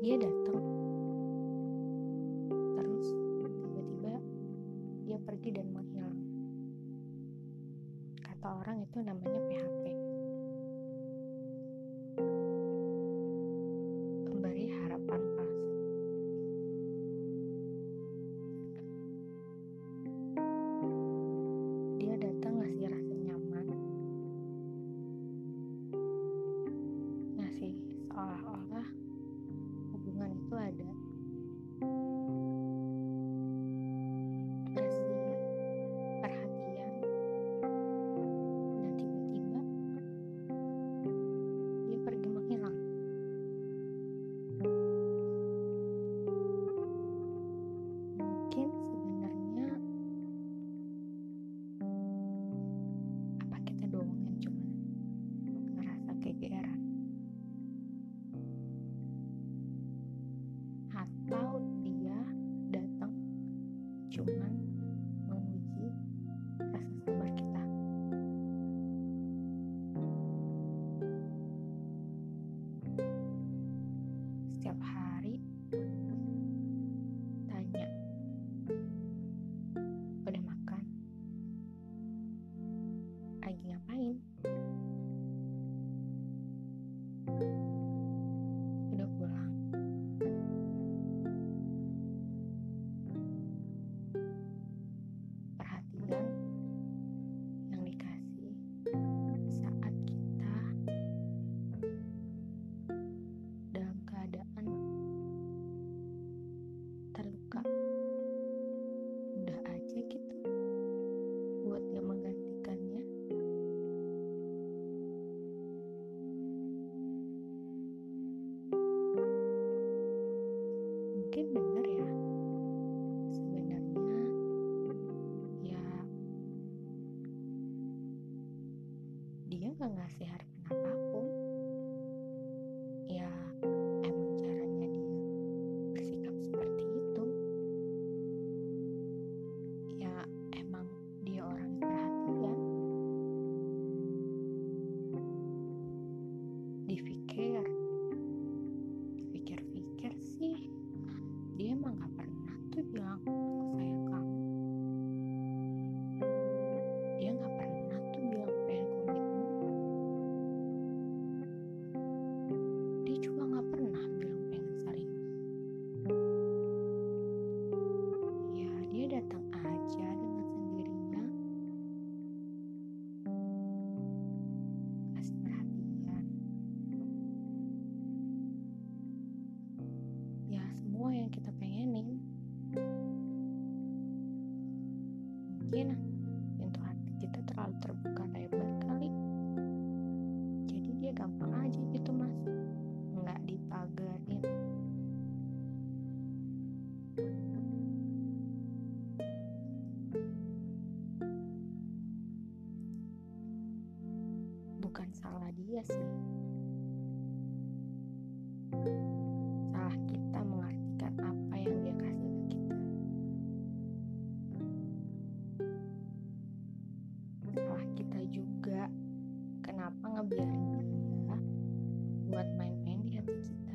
dia datang. Terus tiba-tiba dia pergi dan menghilang. Kata orang itu namanya 我们 dia nggak ngasih harapan apa pun. Ya emang caranya dia bersikap seperti itu. Ya emang dia orang yang perhatian. Dipikir dipikir-pikir sih. Dia emang gak mungkin pintu hati kita terlalu terbuka lebar kali. Jadi dia gampang aja gitu mas. Nggak dipagarin bukan salah dia sih. salah kita juga. Kenapa ngebiarin dia buat main-main di hati kita